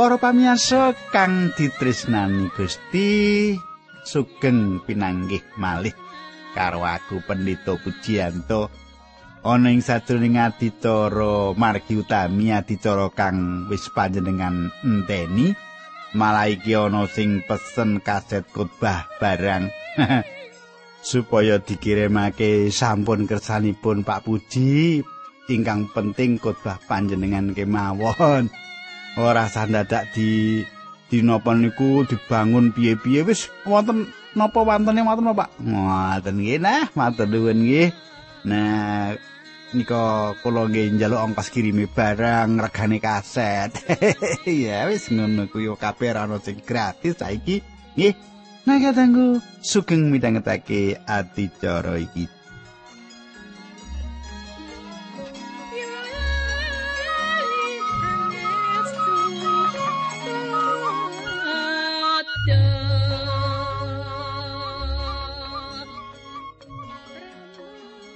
Para pamiyarsa kang ditresnani Gusti sugeng pinanggih malih karo aku Pendito Pujianto. Ana ing sadurunge adicara margi utami adicara kang wis panjenengan enteni malah iki ana sing pesen kaset khotbah barang. Supaya dikirimake sampun kersanipun Pak Puji ingkang penting khotbah panjenengan kemawon ora sandadak di dinapa niku dibangun piye-piye wis wonten napa wantene wonten Pak? Ngoten nggih nah matur nuwun nggih. Nah nika kula nggih njaluk ongkos kirimi barang regane kaset. Ya wis ngono kuwi kabeh ana sing gratis saiki nggih. Nah katanggu sugeng midhangetake adicara iki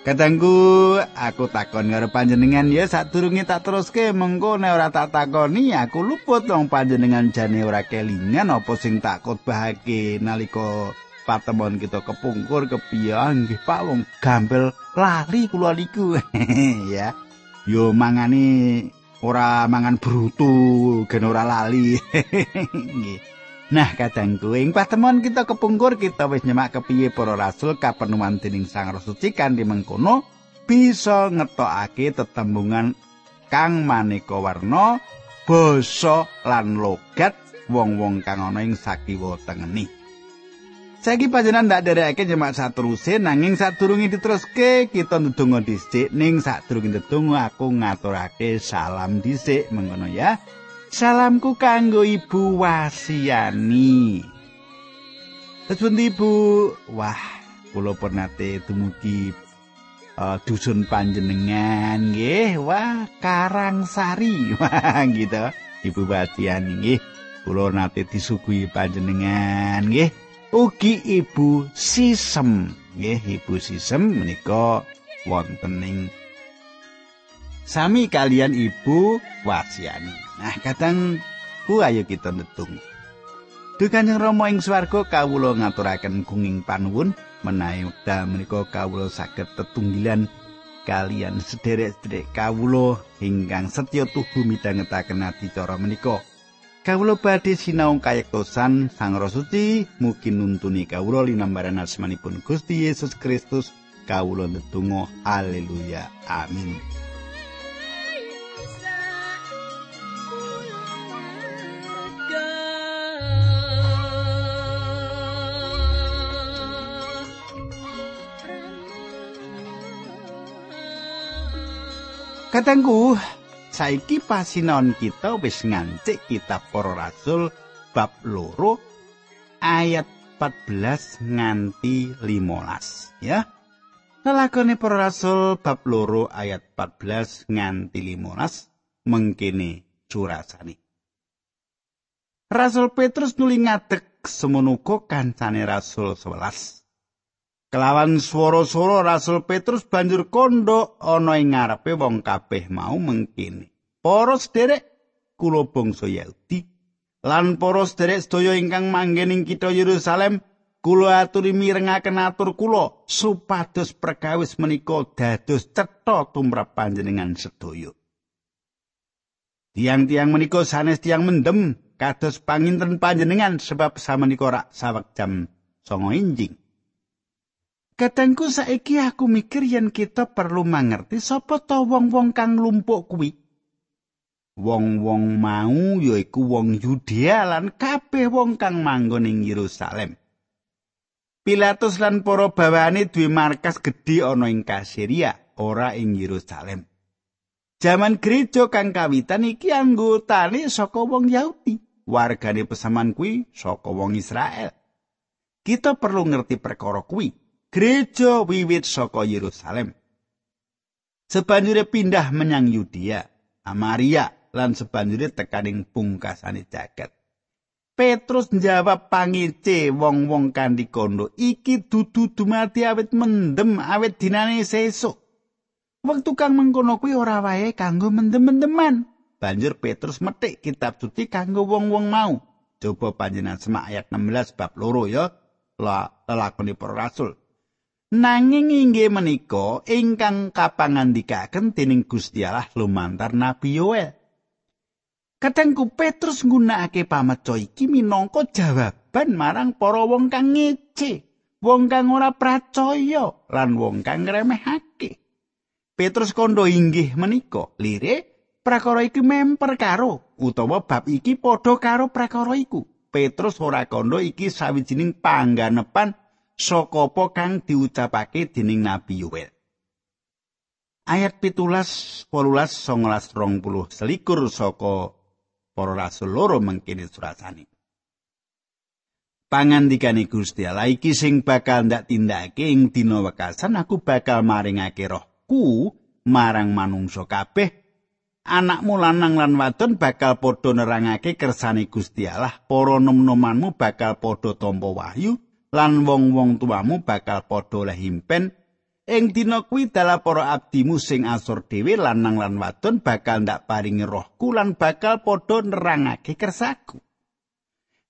Kadangku aku takon karo panjenengan ya sadurunge tak teruske mengko nek ora tak takoni aku luput wong panjenengan jane ora kelingan apa sing tak khotbahake nalika patemon kita kepungkur kepiye nggih Pak wong gampel lali kula niku. Ya yo mangani ora mangan brutu gen ora lali. Nggih Nah, kadangku ing patemon kita kepungkur kita wis nyemak kepiye para rasul kapenuman dening Sang Roh Suci kanthi mengkono bisa ngetokake tetembungan kang maneka warna, basa lan logat wong-wong kang ana ing sakiwa tengeni. Saiki panjenengan ndak derekake nyemak sateruse nanging sadurunge diteruske kita ndedonga dhisik ning sadurunge ndedonga aku ngaturake salam dhisik mengkono ya. Salamku kanggo Ibu Wasiani. Tesun Ibu, wah, kula pernate dumugi uh, dusun panjenengan nggih. Wah, Karangsari. Wah, gitu. Ibu Wasiani nggih. Kula nate disuguhi panjenengan nggih. Ugi Ibu Sisem nggih, Ibu Sisem menika wonten ing sami kalian Ibu Wasiani. Nah, kadang ku ayo kita netung. Duh Kanjeng Rama ing swarga kawula ngaturaken gunging panuwun menawi wekdal menika kawula saged tetunggilan kalian sederek-sederek kawula ingkang setya tuhu midhangetaken adicara menika. Kawula badhe sinau kayektosan Sang Roh Suci mugi nuntuni kawula linambaran asmanipun Gusti Yesus Kristus. Kawula ndedonga haleluya amin. Katanggu, saiki pasinaon kita wis ngancik kitab Para Rasul bab loro ayat 14 nganti 15 ya. Lelakone Para Rasul bab loro ayat 14 nganti 15 mengkene curasane. Rasul Petrus nuli ngadeg semono kancane Rasul 11. Kelawan swara-swara Rasul Petrus banjur kondo ana ing ngarepe wong kabeh mau mengkene. Para sederek kula bangsa Yahudi lan para sederek sedaya ingkang manggen ing kitha Yerusalem, kula aturi mirengaken atur kula supados perkawis menika dados cetha tumrap panjenengan sedaya. Tiang-tiang menika sanes tiang mendem kados panginten panjenengan sebab samenika rak sawek jam songo injing. Kadangku saiki aku mikir yen kita perlu mangerti sapa to wong-wong kang lumpuk kuwi. Wong-wong mau yaiku wong Yudea lan kabeh wong kang manggon ing Yerusalem. Pilatus lan para bawane duwe markas gedhe ana ing Kasiria, ora ing Yerusalem. Jaman gereja kang kawitan iki anggotane saka wong Yahudi, wargane pesaman kuwi saka wong Israel. Kita perlu ngerti perkara kuwi. Gereja wiwit saka Yerusalem. Sebanjure pindah menyang Yudea, Amaria lan sebanjure tekaning pungkasane jagat. Petrus njawab pangice wong-wong kanthi kondo, iki dudu dumati awit mendem awit dinane sesuk. Wektu kang mengkono kuwi ora wae kanggo mendem-mendeman. Banjur Petrus metik kitab suci kanggo wong-wong mau. Coba panjenengan semak ayat 16 bab loro ya. Lelakoni para rasul. Nanging inggih menika ingkang kapangandikaken dening Gusti Allah lumantar Nabi Yoel. Kadangku Petrus nggunakake pameco iki minangka jawaban marang para wong kang ngece, wong kang ora percaya lan wong kang ngremehake. Petrus kondo inggih menika lire prakara iki memper karo utawa bab iki padha karo prakara iku. Petrus ora kondo iki sawijining pangganepan saka apa kang diucapake dening Nabi Yoel. Ayat pitulas, polulas, songolas, rong puluh, selikur saka para rasul loro mengkini surasani. Pangandikane Gusti Allah iki sing bakal ndak tindake ing dina wekasan aku bakal maringake rohku marang manungsa kabeh anakmu lanang lan wadon bakal padha nerangake kersane Gusti Allah para nom-nomanmu bakal padha tampa wahyu lan wong-wong tuamu bakal padha oleh himpen ing dina kuwi dalah para abdimu sing asor dhewe lanang lan wadon bakal ndak paringi rohku lan bakal padha nerangake kersaku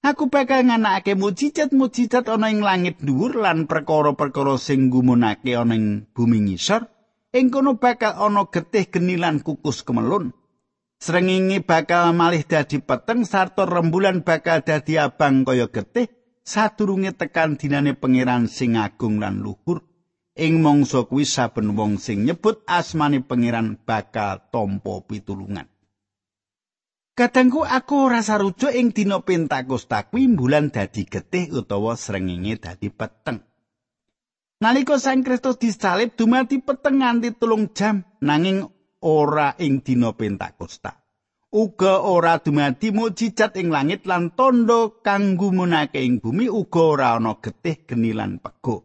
Aku bakal nganakake mujizat-mujizat ana ing langit dhuwur lan perkara-perkara sing gumunake ana ing bumi ngisor. Ing kono bakal ana getih geni lan kukus kemelun. Srengenge bakal malih dadi peteng sarta rembulan bakal dadi abang kaya getih sadurunge tekan dinane pangeran sing agung lan luhur ing mangsa kuwi saben wong sing nyebut asmane pangeran bakal tampa pitulungan Kadangku aku rasa rujuk ing dina Pentakosta kuwi bulan dadi getih utawa srengenge dadi peteng. Nalika Sang Kristus disalib dumadi peteng nganti telung jam nanging ora ing dina Pentakosta. Uga ora dumadi mukjizat ing langit lan tondo kang gumunake ing bumi uga ora ana getih geni lan pego.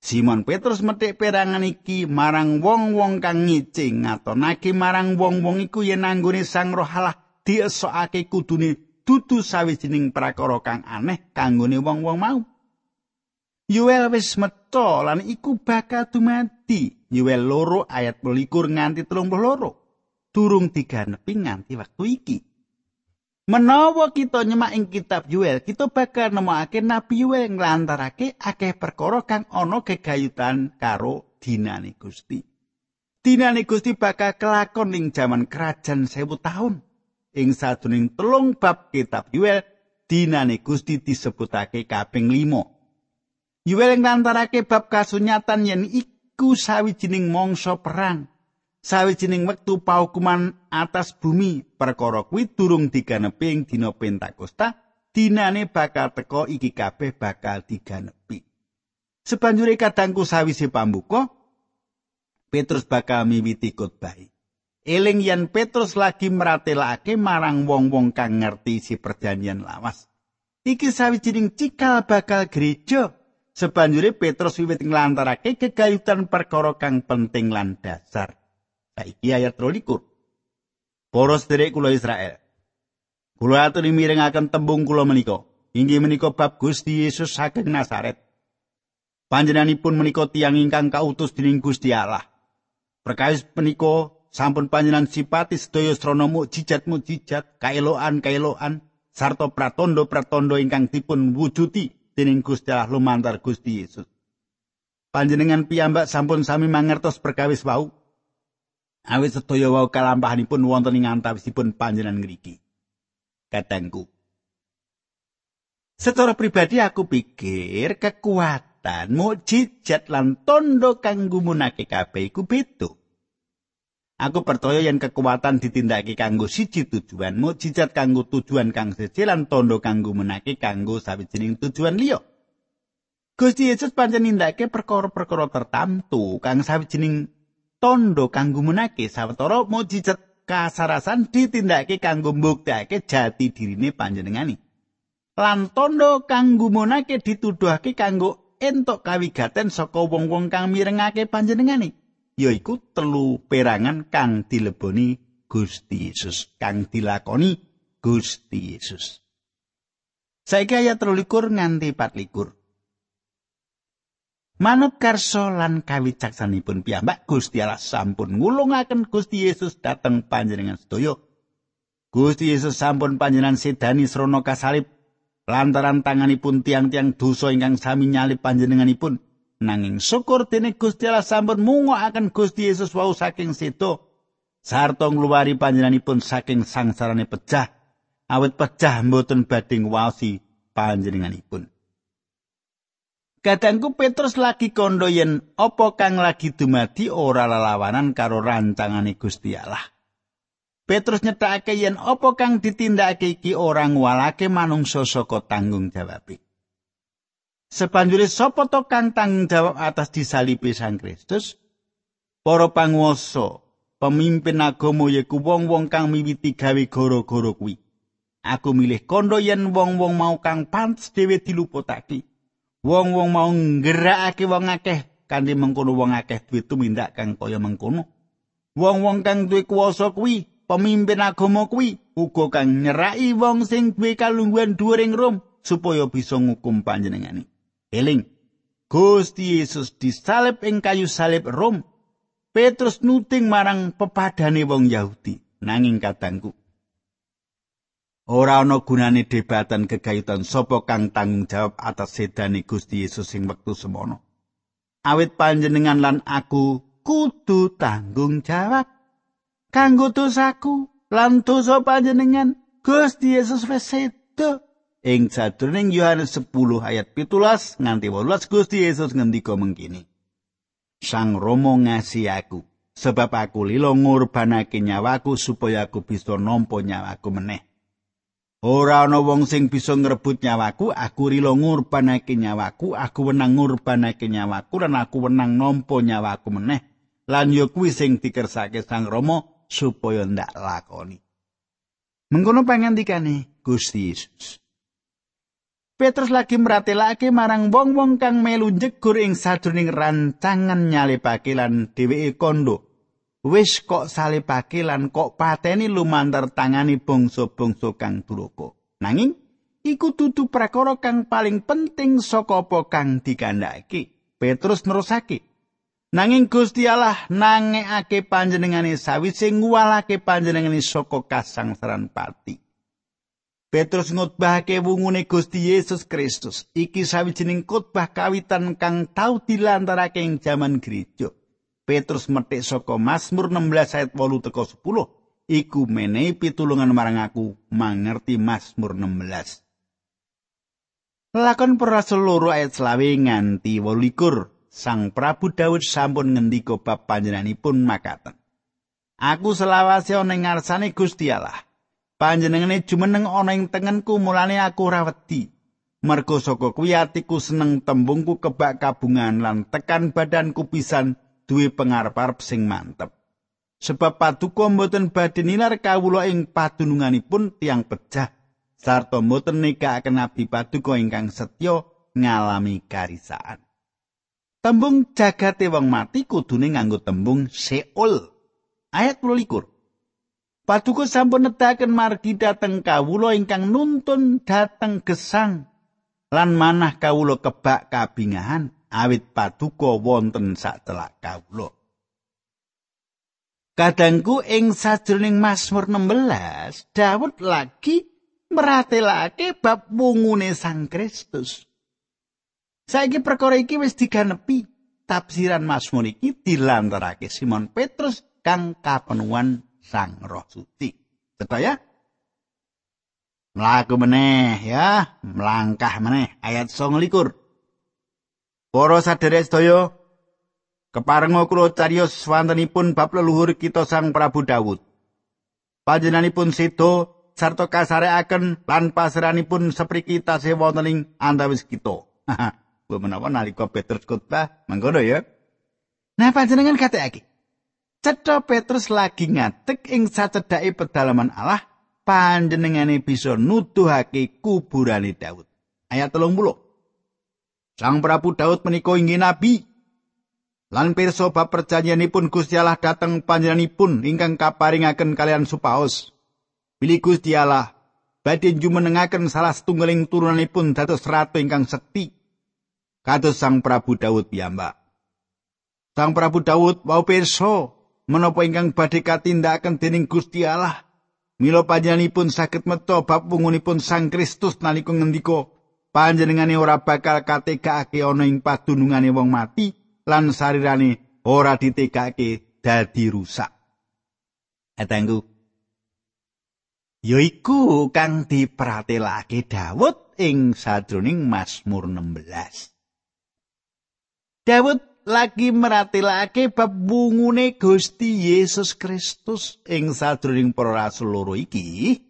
Simon Petrus metik perangan iki marang wong-wong kang ngicing ngatonake marang wong-wong iku yen anggone Sang Roh Allah diesokake kudune dudu sawijining prakara kang aneh kanggone wong-wong mau. Yuel wis meto lan iku bakal dumadi. Yuel loro ayat 21 nganti 32. Durung diganepi nganti wektu iki. Menawa kita nyemak ing kitab Yuel, kita bakal nemokake Nabi Yuel nglantarake akeh perkara kang ana gegayutan karo dinane Gusti. Dinane Gusti bakal kelakon ing jaman kerajaan sewu tahun. Ing sadurunging telung bab kitab Yuel, dinane Gusti disebutake kaping 5. Yuel nglantarake bab kasunyatan yen iku sawijining mangsa perang. Sawijining wektu paukuman atas bumi perkara kuwi durung diganepi ing dina Pentakosta dinane bakal teka iki kabeh bakal diganepi. Sebanjure kadangku sawise pambuka Petrus bakal miwiti khotbah. Eling yen Petrus lagi meratelake marang wong-wong kang ngerti si perjanjian lawas. Iki sawijining cikal bakal gereja sebanjure Petrus wiwit nglantarake kegayutan perkara kang penting lan dasar Saiki ayat 23. Para sedherek kula Israel. Kula aturi mirengaken tembung kula menika. Inggih menika bab Gusti Yesus saking Nazaret. Panjenenganipun menika tiyang ingkang kautus dening Gusti Allah. Perkawis menika sampun panjenengan sipati sedaya srana mukjizat-mukjizat, kaeloan-kaeloan sarta pratondo-pratondo ingkang dipun wujuti dening Gusti Allah lumantar Gusti Yesus. Panjenengan piyambak sampun sami mangertos perkawis wau awit sedaya wau kalampahanipun wonten ing antawisipun panjenengan ngriki. Katengku. Secara pribadi aku pikir kekuatan mukjizat lan tondo kang gumunake kabeh iku beda. Aku percaya yen kekuatan ditindakake kanggo siji tujuan, mukjizat kanggo tujuan kang siji lan tondo kang gumunake kanggo sawijining tujuan liya. Gusti Yesus pancen nindakake perkara-perkara tertamtu kang sawijining tondo kanggo menake sawetara mujizat kasarasan ditindakake kanggo mbuktekake jati dirine panjenengani. Lan tondo kanggo menake dituduhake kanggo entuk kawigaten saka wong-wong kang mirengake panjenengani. Yaiku telu perangan kang dileboni Gusti Yesus, kang dilakoni Gusti Yesus. Saiki ayat 13 nganti 24. Manut karso lan kawicaksanipun piyambak Gusti Allah sampun ngulungaken Gusti Yesus dhateng panjenengan sedaya. Gusti Yesus sampun panjenengan sedani srana kasalib lantaran tanganipun tiang-tiang dosa ingkang sami nyalip panjenenganipun. Nanging syukur dene Gusti Allah sampun mungokaken Gusti Yesus wau saking sedo. Sarta ngluwari panjenenganipun saking sangsarane pecah awet pecah mboten badhe ngwasi panjenenganipun Kadangku Petrus lagi kondo yen apa kang lagi dumadi ora lelawanan karo rancangane Gusti Allah. Petrus nyetakake yen apa kang ditindakake iki ora ngwalake manungsa saka tanggung jawab. Sepanjure sapa to kang tanggung jawab atas disalipi Sang Kristus? Para panguwasa, pemimpin agama yaiku wong-wong kang miwiti gawe goro-goro kuwi. Aku milih kondo yen wong-wong mau kang pantes dhewe diluputake. Wong-wong mau nggerakake wong akeh kanthi mengkono wong akeh duwe tumindak kang kaya mengkono. Wong-wong kang duwe kuwasa kuwi pemimpin agama kuwi uga kang nyerai wong sing duwe kalungguhan dhuwuring rum supaya bisa ngukum panjenengane. Eling Gusti Yesus disalib ing kayu salib rum Petrus nuting marang pepadane wong Yahudi nanging katangku Ora ana gunane debatan kegayutan sapa kang tanggung jawab atas sedane Gusti Yesus sing wektu semono. Awit panjenengan lan aku kudu tanggung jawab kanggo dosaku lan dosa panjenengan Gusti Yesus wis. Ing sadurunge Yohanes 10 ayat 17 nganti 18 Gusti Yesus ngendika mengkini. Sang Romo ngasi aku sebab aku lilo ngurbanake nyawaku supaya aku bisa nampa nyawaku meneh. Ora ana wong sing bisa ngrebut nyawaku, aku rila ngurbanake nyawaku, aku wenang ngurbanake nyawaku lan aku wenang nampa nyawaku meneh. Lan ya kuwi sing dikersake Sang Rama supaya ndak lakoni. Mengkono pangandikane Gusti Yesus. Petrus lagi meratelake marang wong-wong kang melu njegur ing sadurunging rancangan nyalipake lan dheweke kondo wis kok salibake lan kok pateni lumantar tangani bangsa-bangsa kang duraka. Nanging iku dudu prakara kang paling penting saka apa kang dikandhake. Petrus nerusake. Nanging Gusti Allah nangekake panjenengane sawise nguwalake panjenengane saka kasangsaran pati. Petrus ngutbahake wungune Gusti Yesus Kristus. Iki sawijining khotbah kawitan kang tau dilantarake ing jaman gereja. Petrus metik saka Mazmur 16 ayat 8 teko 10 iku menehi pitulungan marang aku mangerti Mazmur 16. Lakon perasul loro ayat selawe nganti wolikur Sang Prabu Daud sampun ngendika bab panjenenganipun makaten. Aku selawase ana ing ngarsane Gusti Allah. Panjenengane jumeneng ana ing tengenku mulane aku ora wedi. Mergo saka kuwi atiku seneng tembungku kebak kabungan lan tekan badanku pisan duwe pangarep-arep sing mantep. Sebab paduka mboten badhe nilar kawula ing padununganipun tiang pecah sarta mboten nikakaken nabi paduka ingkang setya ngalami karisaan. Tembung jagate wong mati kudune nganggo tembung Seol. Ayat 12. Paduka sampun nedahaken margi dhateng kawula ingkang nuntun dhateng gesang lan manah kawula kebak kabingahan awit paduka wonten sak telak kawula. Kadangku ing sajroning Mazmur 16, Daud lagi meratelake bab wungune Sang Kristus. Saiki perkara iki wis diganepi. Tafsiran Mazmur iki dilantarake Simon Petrus kang kapenuan Sang Roh Suci. Sedaya Mlaku meneh ya, melangkah meneh ayat 29. Para sadherek sedaya, keparenga kula cariyos wontenipun bab leluhur kita Sang Prabu Daud. Panjenenganipun sedo sarta kasarekaken lan pasranipun sepriki tasih wonten ing antawis kita. Kuwi menawa nalika Petrus khotbah mangkono ya. Nah panjenengan katekake. Cetha Petrus lagi ngatek ing sacedhake pedalaman Allah, panjenengane bisa nuduhake kuburane Daud. Ayat 30. Sang Prabu Daud menika inggih nabi. Lan pirsa bab perjanjianipun Gusti Allah dhateng panjenenganipun ingkang kaparingaken kalian supaos. Bilih Gusti Allah badhe jumenengaken salah setunggaling turunanipun dados ratu ingkang sekti. Kados Sang Prabu Daud piyambak. Sang Prabu Daud wau pirsa menapa ingkang badhe katindakaken dening Gusti Allah Mila panjenenganipun saged meto bab wungunipun Sang Kristus nalika ngendika panjenengane ora bakal kategakake ana ing padunungane wong mati lan sarirane ora ditegakake dadi rusak. Etengku yaiku kang dipratelake Daud ing sadroning Mazmur 16. Daud lagi meratelake bab bungune Gusti Yesus Kristus ing sadroning para rasul loro iki.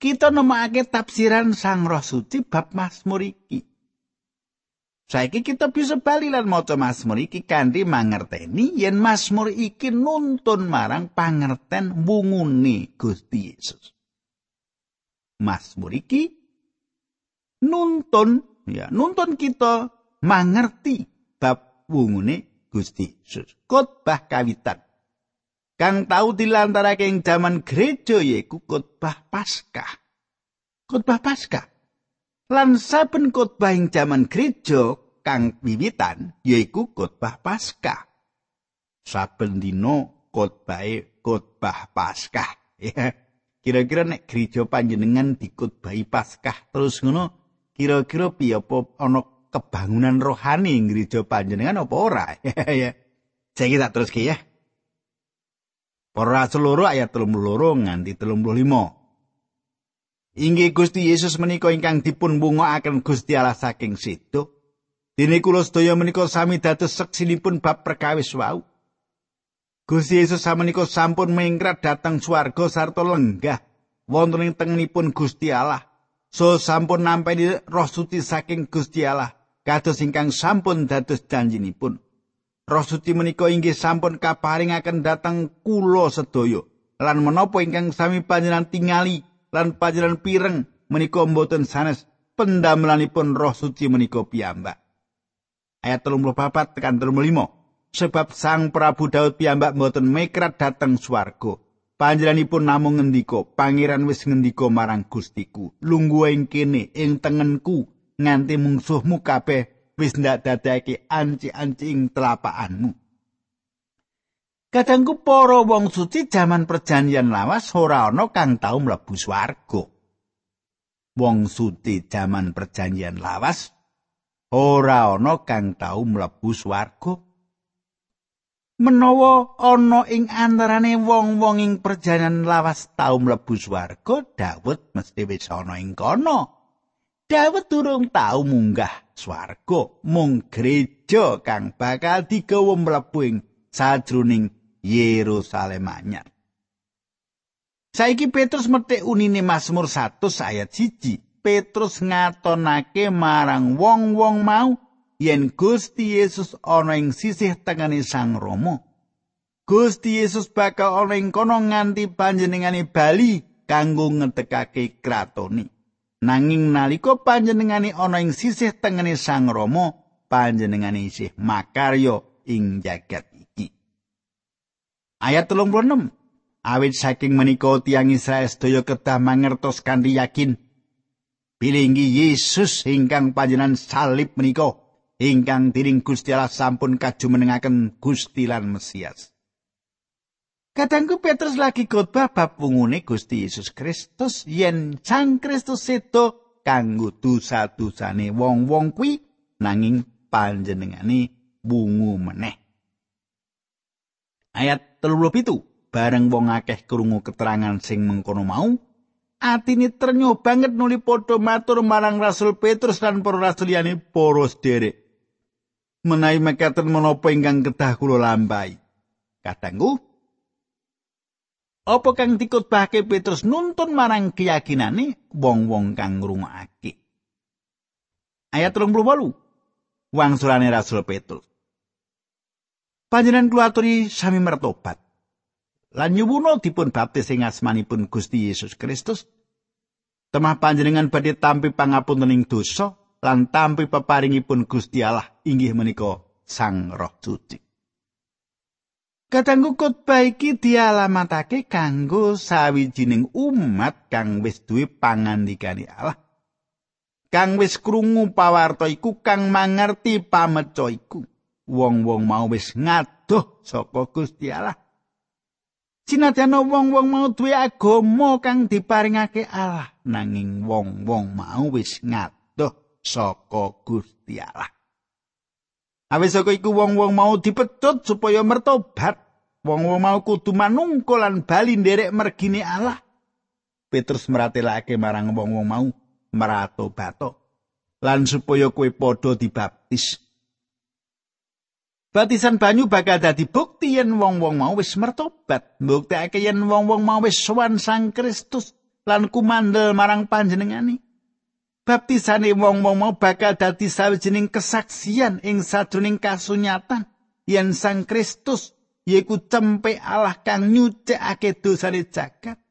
Kita nemokake tafsiran Sang Roh Suci bab Mazmur iki. Saiki kita bisa bali lan maca Mazmur iki kanthi mangerteni yen Mazmur iki nuntun marang pangerten bungune Gusti Yesus. Mazmur iki nuntun ya nuntun kita mangerti bab wungune Gusti Yesus. Khotbah kawitan kang tau dilantarake ing jaman gereja yaiku khotbah Paskah. Khotbah Paskah. Lan saben khotbah ing jaman gereja kang wiwitan yaiku khotbah Paskah. Saben dina khotbahe khotbah Paskah. Ya. Kira-kira nek gereja panjenengan dikutbahi Paskah terus ngono, kira-kira piye apa ana kebangunan rohani ing gereja panjenengan apa ora? ya. Saiki tak teruske ya. Para seluruh ayat 32 nganti 35. Inggih Gusti Yesus menika ingkang dipun bungokaken Gusti Allah saking situ. Dene kula sedaya menika sami dados seksinipun bab perkawis wau. Gusti Yesus samenika sampun mingkrat dhateng swarga sarta lenggah wonten ing tengenipun Gusti Allah. So sampun nampi roh suci saking Gusti Allah kados ingkang sampun dados janjinipun. Roh suci menika inggih sampun kaparingaken dhateng kula sedaya. Lan menapa ingkang sami panjenengan tingali lan panjenengan pireng menika mboten sanes pendamelanipun roh suci menika piyambak. Ayat 34 tekan 35. sebab Sang Prabu Daud piyambak mboten mekrat dhateng swarga. Panjenenganipun namung ngendika, "Pangeran wis ngendika marang Gustiku, lungguh ing kene ing tengenku nganti mungsuhmu kabeh wis ndak dadake anci-anci ing telapakanmu." Kadangku para wong suci jaman perjanjian lawas ora ana kang tau mlebu swarga. Wong suci jaman perjanjian lawas ora ana kang tau mlebu swarga. menawa ana ing antarane wong-wong ing perjalanan lawas tau mlebu swarga Daud mesti wis ana ing kono Daud durung tau munggah swarga mung gereja kang bakal digawa mlebu ing sajroning Yerusalem anyar Saiki Petrus metik unine Mazmur 100 ayat 1 Petrus ngatonake marang wong-wong mau yen Gusti Yesus ana ing sisih tengene Sang Rama. Gusti Yesus bakal ana ing kono nganti panjenengane bali kanggo ngedekake kratone. Nanging nalika panjenengane ana ing sisih tengene Sang Rama, panjenengane isih makarya ing jagat iki. Ayat 36. Awit saking menika tiang Israel sedaya kedah mangertos kanthi yakin bilih Yesus ingkang panjenengan salib menika ingkang diring Gusti Allah sampun kajumenengaken Gusti lan Mesias. Kadangku Petrus lagi khotbah bab wungune Gusti Yesus Kristus yen Sang Kristus sedo kanggo dosa-dosane wong-wong kuwi nanging panjenengane bungu meneh. Ayat 37 bareng wong akeh krungu keterangan sing mengkono mau atine ternyo banget nuli padha matur marang Rasul Petrus lan para rasul liyane para sederek menawi mekaten menapa ingkang kedah kula lampahi. Kadangku Apa kang dikutbahke Petrus nuntun marang keyakinane wong-wong kang ngrungokake. Ayat 38. Wangsulane Rasul Petrus. Panjenengan kulaturi sami mertobat. Lan nyuwuna dipun baptis ing asmanipun Gusti Yesus Kristus. Temah panjenengan badhe tampi pangapunten ing dosa lan tampi peparingipun Gusti Allah inggih menika Sang Roh Suci. Kadangku khotbah iki dialamatake kanggo sawijining umat kang wis duwe pangandikane Allah. Kang wis krungu pawarta iku kang mangerti pameca iku. Wong-wong mau wis ngadoh saka Gusti Allah. Sinadyan wong-wong mau duwe agama kang diparingake Allah, nanging wong-wong mau wis ngadoh saka Gusti Allah. Awis saka iku wong-wong mau dipecut supaya mertobat. Wong-wong mau kudu manungkul lan bali nderek mergine Allah. Petrus meratelake marang wong-wong mau meratobato lan supaya kowe padha dibaptis. Batisan banyu bakal dadi bukti yen wong-wong mau wis mertobat, mbuktekake yen wong-wong mau wis sowan Sang Kristus lan kumandel marang panjenengane. Baptisane wong-wong mau bakal dadi sawijining kesaksian ing sadroning kasunyatan yen Sang Kristus yaiku cempe Allah kang nyucikake dosane jagat.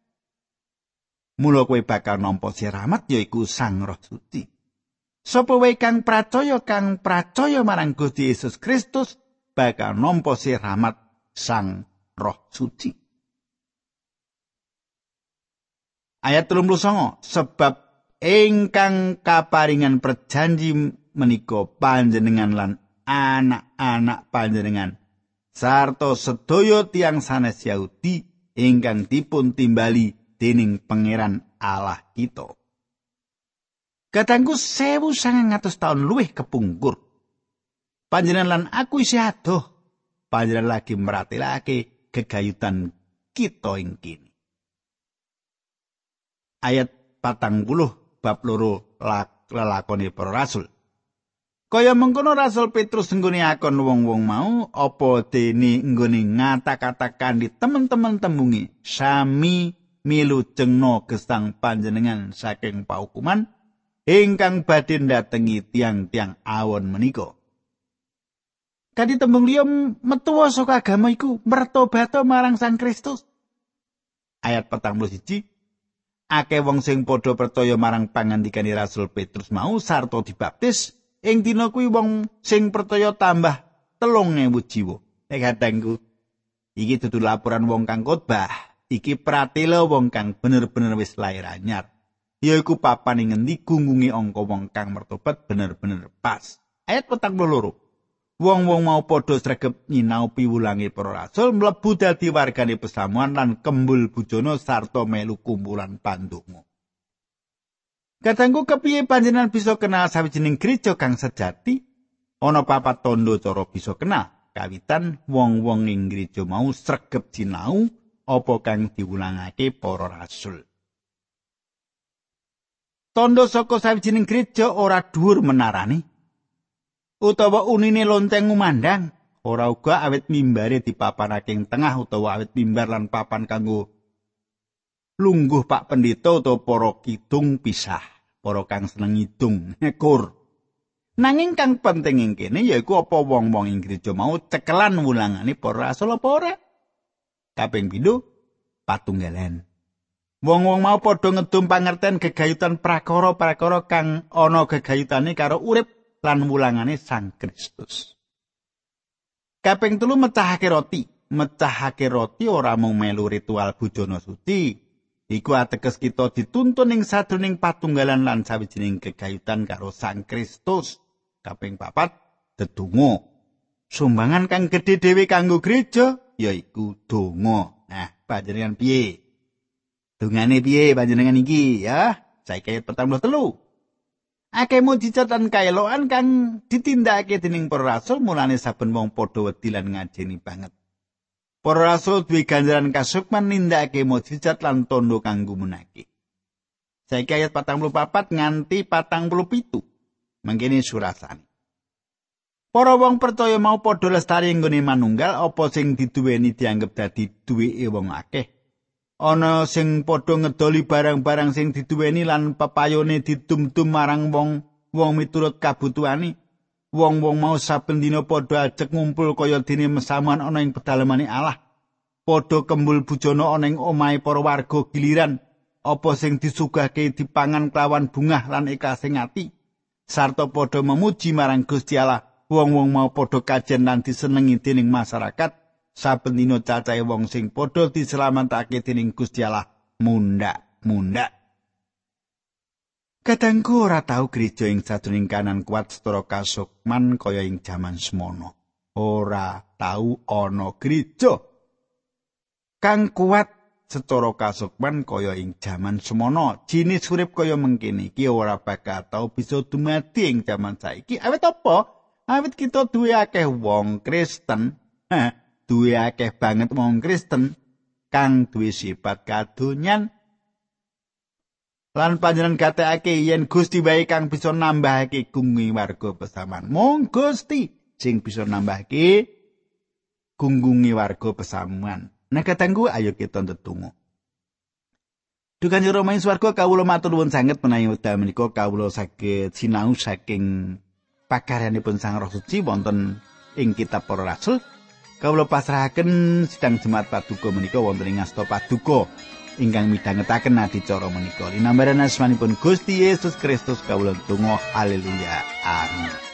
Mula kowe bakal nampa siramat yaiku Sang Roh Suci. Sapa wae kang percaya kang percaya marang Gusti Yesus Kristus bakal nampa rahmat Sang Roh Suci. Ayat 39 sebab ingkang kaparingan perjanji menika panjenengan lan anak-anak panjenengan sarta sedaya tiang sanes Yahudi ingkang dipun timbali dening pangeran Allah kita. Katangku sewu sangang atus tahun luwih kepungkur. panjenengan lan aku isih adoh panjenengan lagi meratelake kegayutan kita ing kini ayat patang puluh bab loro lelakoni para rasul Kaya mengkono Rasul Petrus nggone akon wong-wong mau apa dene nggone ngata-katakan di teman-teman tembungi sami milu jengno gesang panjenengan saking paukuman ingkang badhe datengi tiang-tiang awon menika. Kanthi tembung liya metu saka agama iku mertobat marang Sang Kristus. Ayat 41 Ake wong sing padha percaya marang pangandikane Rasul Petrus mau sarta dibaptis ing dina kuwi wong sing percaya tambah telung ewu jiwa. Nek katengku iki dudu laporan wong kang khotbah, iki pratela wong kang bener-bener wis lair anyar. Yaiku papan ngendi gunggunge angka wong kang mertobat bener-bener pas. Ayat 42 wong-wong mau padha sregep nyinau piwulange para rasul mlebu dadi wargane pesamuan lan kembul bujana sarta melu kumpulan pandonga. Katanggu kepiye panjenengan bisa kenal sawijining gereja kang sejati? Ana papat tondo cara bisa kenal. Kawitan wong-wong ing gereja mau sregep sinau apa kang diwulangake para rasul. Tondo saka sawijining gereja ora dhuwur menarani, utawa unine lonteng ngumandang ora uga awet mimbare dipapanake ing tengah utawa awet mimbar lan papan kanggo lungguh Pak Pendeta utawa para kidung pisah para kang seneng ngidung nekur nanging kang penting ing kene yaiku apa wong-wong ing gereja mau cekelan wulangane para rasul apa ora? Kaping pindho? Patunggalan Wong-wong mau padha ngedum pangerten gegayutan prakara-prakara kang ana gegayutane karo urip lan wulangane Sang Kristus. Kaping telu mecahake roti. Mecahake roti ora mung melu ritual bujana suci. Iku ateges kita dituntun ing sadroning patunggalan lan sawijining kegayutan karo Sang Kristus. Kaping papat dedonga. Sumbangan kang gedhe dhewe kanggo gereja yaiku donga. Nah, panjenengan piye? Dungane piye panjenengan iki ya? Ayat pertama telu. Akeh mujizat lan kaeloan kang ditindakake dening para rasul mulane saben wong padha wedi lan ngajeni banget. Para rasul duwe ganjaran kasukman nindakake mujizat lan tondo kang gumunake. Saiki ayat 44 nganti 47. Mangkene surasane. Para wong percaya mau padha lestari nggone manunggal apa sing diduweni dianggep dadi duweke wong akeh. Ana sing padha ngedoli barang-barang sing diduweni lan pepayone didum-dum marang wong wong miturut kabutuhane. Wong-wong mau saben dina padha ajek ngumpul kaya dene mesamuan ana ing pedalemane Allah. Padha kembul bujana ana ing omahe para warga giliran. Apa sing disugahke dipangan kelawan bungah lan ikasing ati. Sarta padha memuji marang Gusti Allah. Wong-wong mau padha kajen lan disenengi dening masyarakat saben dina cacahe wong sing padha diselametake dening Gusti Allah munda-munda. Kadangku ora tau gereja ing sadurunge kanan kuat setara kasukman kaya ing jaman semono. Ora tau ana gereja. kang kuat secara kasukman kaya ing jaman semono jinis urip kaya mengkini iki ora bakal tau bisa dumadi ing jaman saiki awet apa awet kita duwe akeh wong Kristen duwe akeh banget wong Kristen kang duwe sifat kadonyan lan panjenengan gatekake yen Gusti bae kang bisa nambahake gunggung warga pesaman mong Gusti sing bisa nambahake gunggungi warga pesamuan Nah katanggu ayo kita ndedonga. Dukan jero main swarga kawula matur nuwun sanget menawi wekdal menika kawula saged sinau saking pakaryanipun Sang Roh Suci wonten ing kitab Para Rasul. Kawula pasrahaken sidang Jumat Paduka menika wonten ing Asta Paduka ingkang midhangetaken adicara menika. Linambaran asmanipun Gusti Yesus Kristus kawula tunggu haleluya. Amin.